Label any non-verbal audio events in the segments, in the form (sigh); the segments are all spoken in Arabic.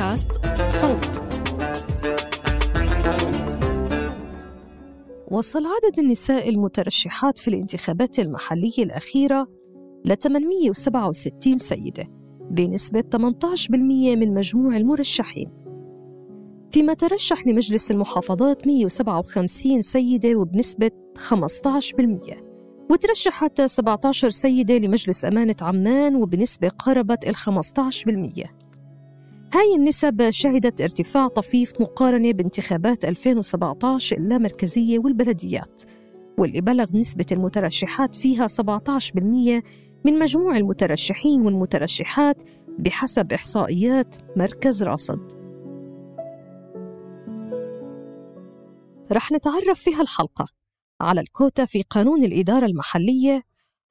بودكاست صوت. وصل عدد النساء المترشحات في الانتخابات المحلية الأخيرة ل 867 سيدة بنسبة 18% من مجموع المرشحين. فيما ترشح لمجلس المحافظات 157 سيدة وبنسبة 15% وترشحت 17 سيدة لمجلس أمانة عمان وبنسبة قربت ال 15% هاي النسب شهدت ارتفاع طفيف مقارنة بانتخابات 2017 اللامركزية والبلديات واللي بلغ نسبة المترشحات فيها 17% من مجموع المترشحين والمترشحات بحسب إحصائيات مركز راصد رح نتعرف في هالحلقة على الكوتا في قانون الإدارة المحلية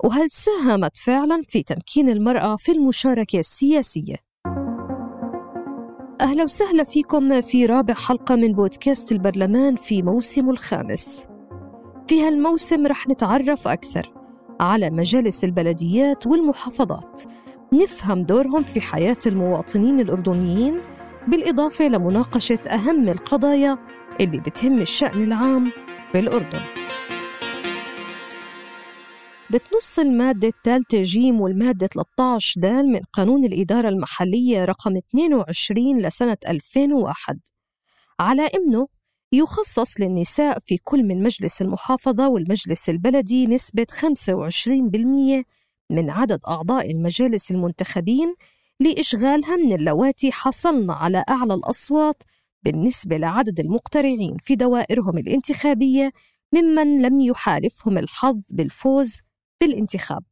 وهل ساهمت فعلا في تمكين المرأة في المشاركة السياسية؟ أهلا وسهلا فيكم في رابع حلقة من بودكاست البرلمان في موسمه الخامس. في هالموسم رح نتعرف أكثر على مجالس البلديات والمحافظات. نفهم دورهم في حياة المواطنين الأردنيين بالإضافة لمناقشة أهم القضايا اللي بتهم الشأن العام في الأردن. بتنص المادة الثالثة جيم والمادة 13 دال من قانون الإدارة المحلية رقم 22 لسنة 2001 على إنه يخصص للنساء في كل من مجلس المحافظة والمجلس البلدي نسبة 25% من عدد أعضاء المجالس المنتخبين لإشغالها من اللواتي حصلن على أعلى الأصوات بالنسبة لعدد المقترعين في دوائرهم الانتخابية ممن لم يحالفهم الحظ بالفوز بالانتخاب.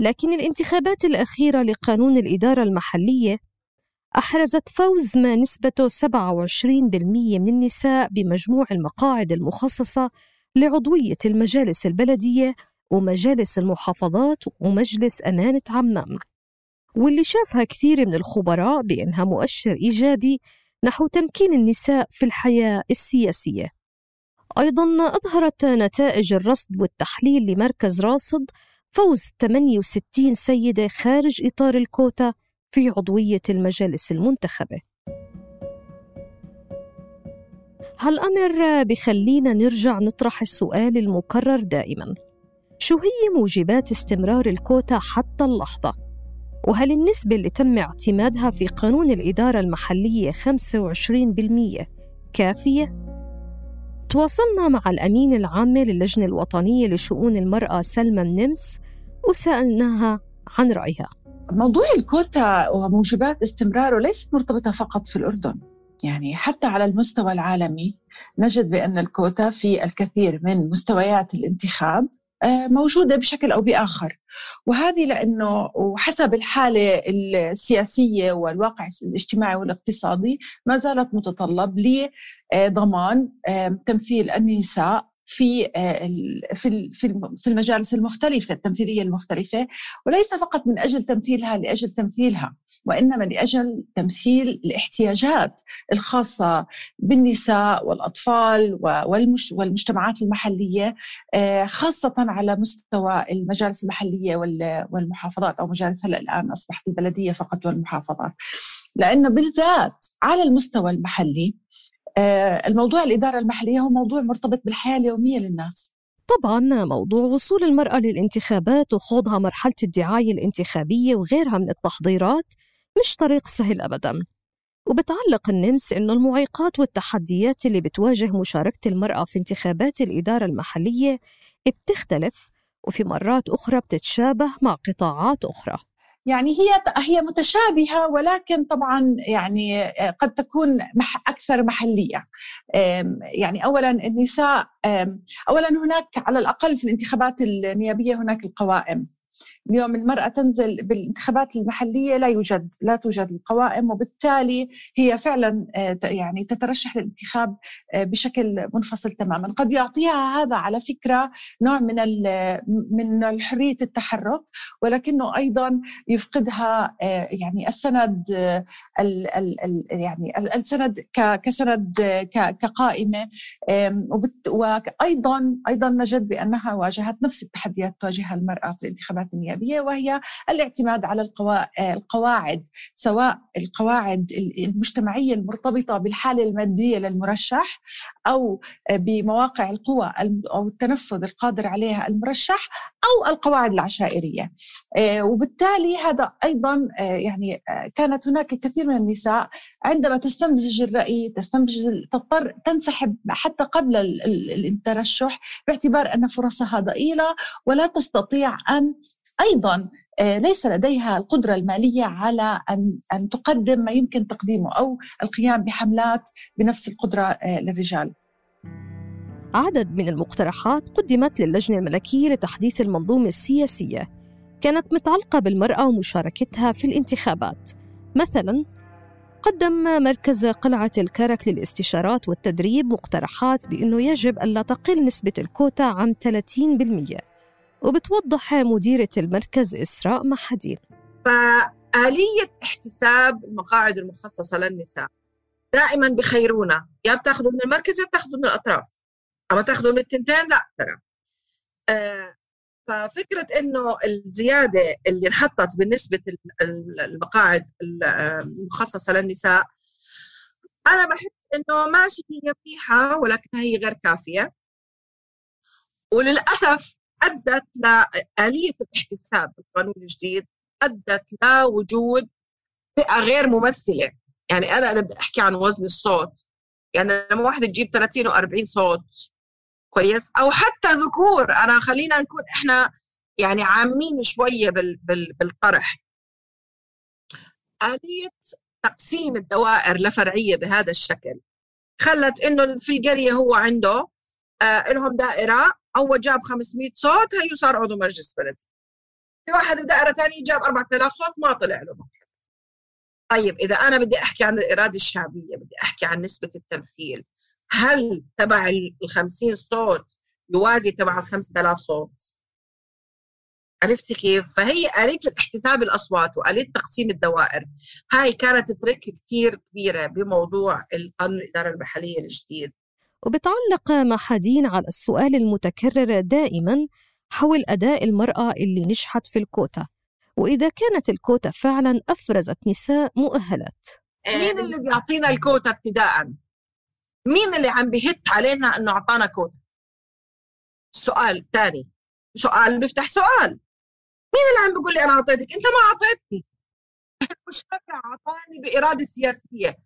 لكن الانتخابات الأخيرة لقانون الإدارة المحلية أحرزت فوز ما نسبته 27% من النساء بمجموع المقاعد المخصصة لعضوية المجالس البلدية ومجالس المحافظات ومجلس أمانة عمان واللي شافها كثير من الخبراء بأنها مؤشر إيجابي نحو تمكين النساء في الحياة السياسية أيضا أظهرت نتائج الرصد والتحليل لمركز راصد فوز 68 سيدة خارج إطار الكوتا في عضوية المجالس المنتخبة هالأمر بخلينا نرجع نطرح السؤال المكرر دائما شو هي موجبات استمرار الكوتا حتى اللحظة؟ وهل النسبة اللي تم اعتمادها في قانون الإدارة المحلية 25% كافية؟ تواصلنا مع الأمين العامة للجنة الوطنية لشؤون المرأة سلمى النمس وسألناها عن رأيها. موضوع الكوتا وموجبات استمراره ليست مرتبطة فقط في الأردن. يعني حتى على المستوى العالمي نجد بأن الكوتا في الكثير من مستويات الانتخاب آه، موجودة بشكل أو بآخر. وهذه لأنه وحسب الحالة السياسية والواقع الاجتماعي والاقتصادي ما زالت متطلب لضمان تمثيل النساء في آه، في في المجالس المختلفة التمثيلية المختلفة وليس فقط من أجل تمثيلها لأجل تمثيلها وإنما لأجل تمثيل الاحتياجات الخاصة بالنساء والأطفال والمجتمعات المحلية آه، خاصة على مستوى المجالس المحلية والمحافظات أو مجالس هلأ الآن أصبحت البلدية فقط والمحافظات. لأنه بالذات على المستوى المحلي الموضوع الإدارة المحلية هو موضوع مرتبط بالحياة اليومية للناس. طبعا موضوع وصول المرأة للانتخابات وخوضها مرحلة الدعاية الانتخابية وغيرها من التحضيرات مش طريق سهل أبدا. وبتعلق النمس إنه المعيقات والتحديات اللي بتواجه مشاركة المرأة في انتخابات الإدارة المحلية بتختلف وفي مرات أخرى بتتشابه مع قطاعات أخرى. يعني هي هي متشابهة ولكن طبعا يعني قد تكون أكثر محلية. يعني اولا النساء اولا هناك على الأقل في الانتخابات النيابية هناك القوائم. اليوم المرأة تنزل بالانتخابات المحلية لا يوجد لا توجد القوائم وبالتالي هي فعلا آه، يعني تترشح للانتخاب آه، بشكل منفصل تماما. قد يعطيها هذا على فكرة نوع من من حرية التحرك ولكنه أيضا يفقدها آه، يعني السند ال ال يعني السند كسند كقائمة وأيضا أيضا نجد بأنها واجهت نفس التحديات تواجهها المرأة في الانتخابات النيابية وهي الاعتماد على القواعد سواء القواعد المجتمعية المرتبطة بالحالة المادية للمرشح أو بمواقع القوى أو التنفذ القادر عليها المرشح أو القواعد العشائرية. آه، وبالتالي هذا أيضا آه، يعني آه، كانت هناك الكثير من النساء عندما تستمزج الرأي تستمزج تضطر تنسحب حتى قبل الترشح باعتبار أن فرصها ضئيلة ولا تستطيع أن أيضا آه، ليس لديها القدرة المالية على أن أن تقدم ما يمكن تقديمه أو القيام بحملات بنفس القدرة آه، للرجال. عدد من المقترحات قدمت للجنة الملكية لتحديث المنظومة السياسية كانت متعلقة بالمرأة ومشاركتها في الانتخابات. مثلا قدم مركز قلعة الكرك للاستشارات والتدريب مقترحات بأنه يجب ألا تقل نسبة الكوتا عن 30% وبتوضح مديرة المركز إسراء محدين فآلية احتساب المقاعد المخصصة للنساء. دائما بخيرونا يا بتاخذوا من المركز يا بتاخذوا من الأطراف. أما تاخذوا من التنتين لا ترى. آه ففكرة إنه الزيادة اللي انحطت بالنسبة المقاعد المخصصة للنساء أنا بحس إنه ماشي هي منيحة ولكنها هي غير كافية. وللأسف أدت لاليه الاحتساب بالقانون الجديد أدت لوجود فئة غير ممثلة. يعني أنا أنا بدي أحكي عن وزن الصوت. يعني لما واحدة تجيب 30 و40 صوت كويس أو حتى ذكور. أنا خلينا نكون إحنا يعني عامين شوية بال بال بالطرح. آلية تقسيم الدوائر لفرعية بهذا الشكل. خلت إنه في القرية هو عنده آه لهم دائرة اول جاب 500 صوت هي صار عضو مجلس بلد في واحد بدائره ثانية جاب 4000 صوت ما طلع له طيب إذا أنا بدي أحكي عن الإرادة الشعبية بدي أحكي عن نسبة التمثيل هل تبع ال 50 صوت يوازي تبع ال 5000 صوت؟ عرفتي كيف؟ فهي آلية احتساب الأصوات وآلية تقسيم الدوائر. هاي كانت ترك كثير كبيرة بموضوع القانون الإدارة المحلية الجديد. وبتعلق محادين على السؤال المتكرر دائما حول أداء المرأة اللي نجحت في الكوتا وإذا كانت الكوتا فعلا أفرزت نساء مؤهلات مين اللي بيعطينا الكوتا ابتداء؟ مين اللي عم بيهت علينا إنه اعطانا كوتا؟ سؤال ثاني سؤال بيفتح سؤال مين اللي عم بيقول لي أنا اعطيتك؟ أنت ما اعطيتني (laughs) المشرع اعطاني بإرادة سياسية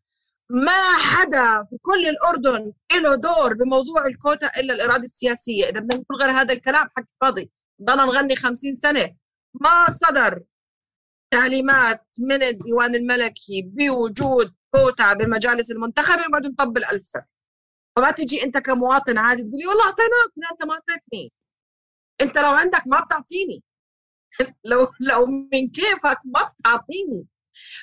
ما حدا في كل الأردن له دور بموضوع الكوتا إلا الإرادة السياسية. إذا بدنا نقول غير هذا الكلام حق فاضي. ضلنا نغني خمسين سنة. ما صدر تعليمات من الديوان الملكي بوجود كوتا بمجالس المنتخبة وبعد نطبل ألف سنة. فما تجي أنت كمواطن عادي تقول لي والله أعطيناك أنت ما أعطيتني. أنت لو عندك ما بتعطيني. لو لو من كيفك ما بتعطيني.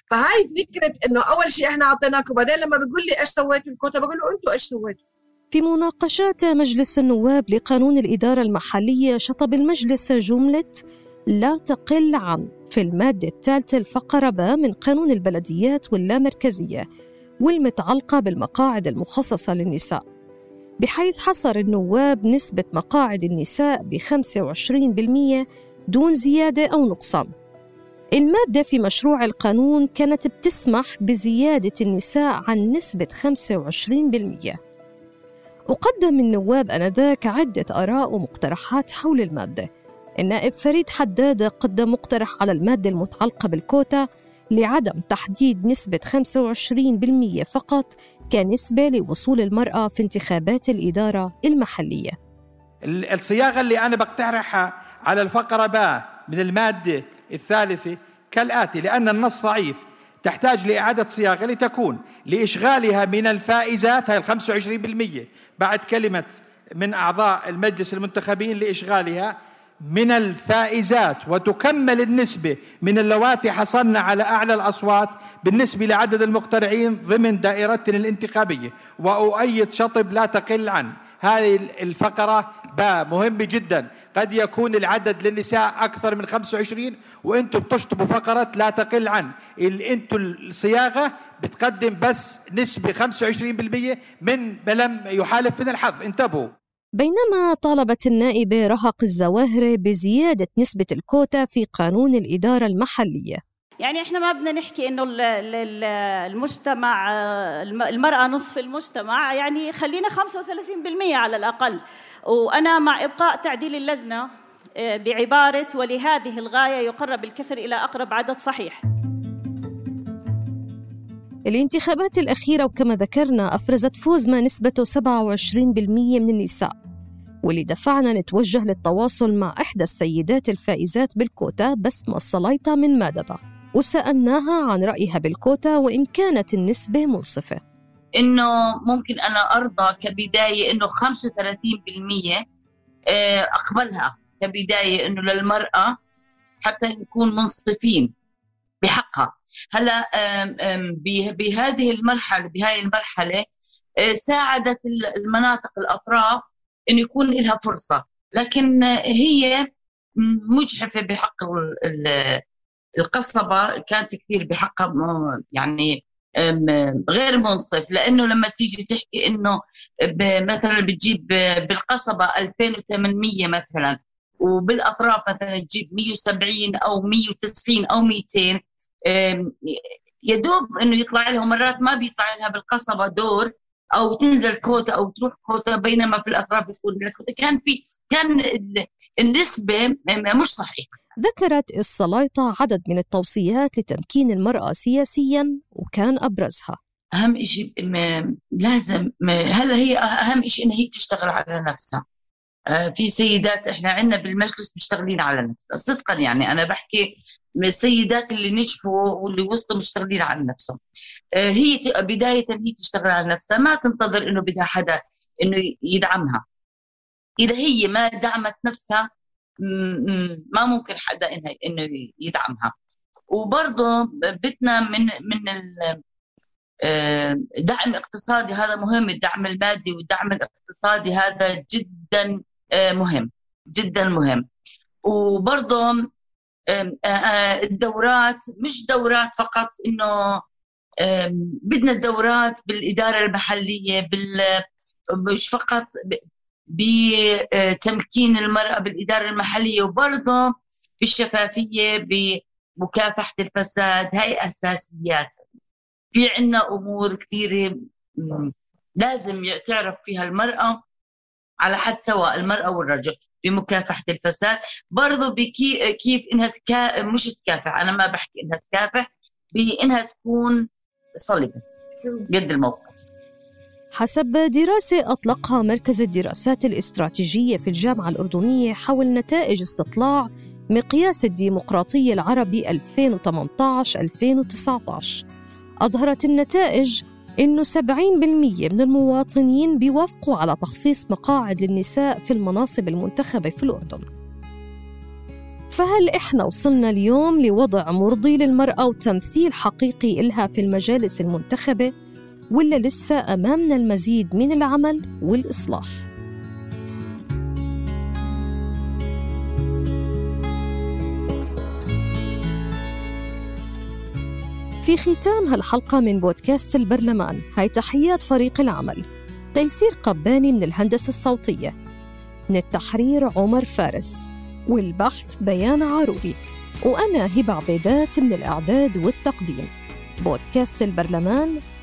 فهاي فكرة إنه أول شيء إحنا اعطيناك وبعدين لما بيقول لي إيش سويتوا الكوتا بقول له أنتم إيش سويتوا؟ في مناقشات مجلس النواب لقانون الإدارة المحلية شطب المجلس جملة لا تقل عن في المادة الثالثة الفقرة ب من قانون البلديات واللامركزية والمتعلقة بالمقاعد المخصصة للنساء. بحيث حصر النواب نسبة مقاعد النساء ب 25% دون زيادة أو نقصان. المادة في مشروع القانون كانت بتسمح بزيادة النساء عن نسبة 25% وقدم النواب آنذاك عدة آراء ومقترحات حول المادة. النائب فريد حداد قدم مقترح على المادة المتعلقة بالكوتا لعدم تحديد نسبة 25% فقط كنسبة لوصول المرأة في انتخابات الإدارة المحلية. الصياغة اللي أنا بقترحها على الفقرة باء من المادة الثالثة كالآتي لأن النص ضعيف. تحتاج لإعادة صياغة لتكون لإشغالها من الفائزات هاي وعشرين بالمية. بعد كلمة من أعضاء المجلس المنتخبين لإشغالها من الفائزات وتكمل النسبة من اللواتي حصلنا على أعلى الأصوات بالنسبة لعدد المقترعين ضمن دائرتنا الانتخابية. وأؤيد شطب لا تقل عن هذه الفقرة با مهم جدا. قد يكون العدد للنساء أكثر من 25 وأنتم بتشطبوا فقرة لا تقل عن أنتم الصياغة بتقدم بس نسبة 25% من لم يحالف من الحظ. انتبهوا. بينما طالبت النائبة رهق الزواهري بزيادة نسبة الكوتا في قانون الإدارة المحلية. يعني إحنا ما بدنا نحكي إنه المجتمع المرأة نصف المجتمع يعني خلينا 35% على الأقل. وأنا مع إبقاء تعديل اللجنة آه، بعبارة ولهذه الغاية يقرب الكسر إلى أقرب عدد صحيح الانتخابات الأخيرة وكما ذكرنا أفرزت فوز ما نسبته 27% من النساء. واللي دفعنا نتوجه للتواصل مع إحدى السيدات الفائزات بالكوتا بسمة السلايطة من مادبة وسألناها عن رأيها بالكوتا وإن كانت النسبة منصفة إنه ممكن أنا أرضى كبداية إنه 35% آه، أقبلها كبداية إنه للمرأة حتى نكون منصفين بحقها. هلا بهذه المرحلة بهذه المرحلة آه، ساعدت المناطق الأطراف انه يكون لها فرصة لكن هي مجحفة بحق القصبة كانت كثير بحقها يعني غير منصف. لأنه لما تيجي تحكي إنه مثلا بتجيب بالقصبة 2800 مثلا وبالأطراف مثلا تجيب 170 أو 190 أو 200 يدوب إنه يطلع لهم مرات ما بيطلع لها بالقصبة دور أو تنزل كوتا أو تروح كوتا بينما في الأطراف بتكون كان في كان النسبة مش صحيحة. ذكرت السلايطة عدد من التوصيات لتمكين المرأة سياسيا وكان أبرزها. أهم شيء لازم هلا هي أهم شيء إنها هي تشتغل على نفسها. آه، في سيدات إحنا عندنا بالمجلس مشتغلين على نفسها. صدقا يعني أنا بحكي من السيدات اللي نجحوا واللي وصلوا مشتغلين على نفسهم. آه، هي بداية هي تشتغل على نفسها. ما تنتظر إنه بدها حدا إنه يدعمها. إذا هي ما دعمت نفسها ما ممكن حدا إنه يدعمها. وبرضه بدنا من من آه، دعم اقتصادي هذا مهم. الدعم المادي والدعم الاقتصادي هذا جدا آه، مهم. جدا مهم. وبرضه الدورات مش دورات فقط إنه بدنا الدورات بالإدارة المحليه بال مش فقط بتمكين المرأة بالإدارة المحلية وبرضه بالشفافية بمكافحة الفساد. هاي أساسيات. في عنا أمور كثيره لازم تعرف فيها المرأة على حد سواء المرأة والرجل بمكافحه الفساد. برضه بكي كيف إنها تكا مش تكافح. أنا ما بحكي إنها تكافح بإنها تكون صلبة قد الموقف. حسب دراسة أطلقها مركز الدراسات الاستراتيجية في الجامعة الأردنية حول نتائج استطلاع مقياس الديمقراطية العربي 2018-2019 أظهرت النتائج إنه 70% من المواطنين بيوافقوا على تخصيص مقاعد للنساء في المناصب المنتخبة في الأردن. فهل إحنا وصلنا اليوم لوضع مرضي للمرأة وتمثيل حقيقي إلها في المجالس المنتخبة؟ ولا لسه أمامنا المزيد من العمل والإصلاح؟ في ختام هالحلقة من بودكاست البرلمان هاي تحيات فريق العمل. تيسير قباني من الهندسة الصوتية. من التحرير عمر فارس والبحث بيان عاروري وأنا هبة عبيدات من الإعداد والتقديم. بودكاست البرلمان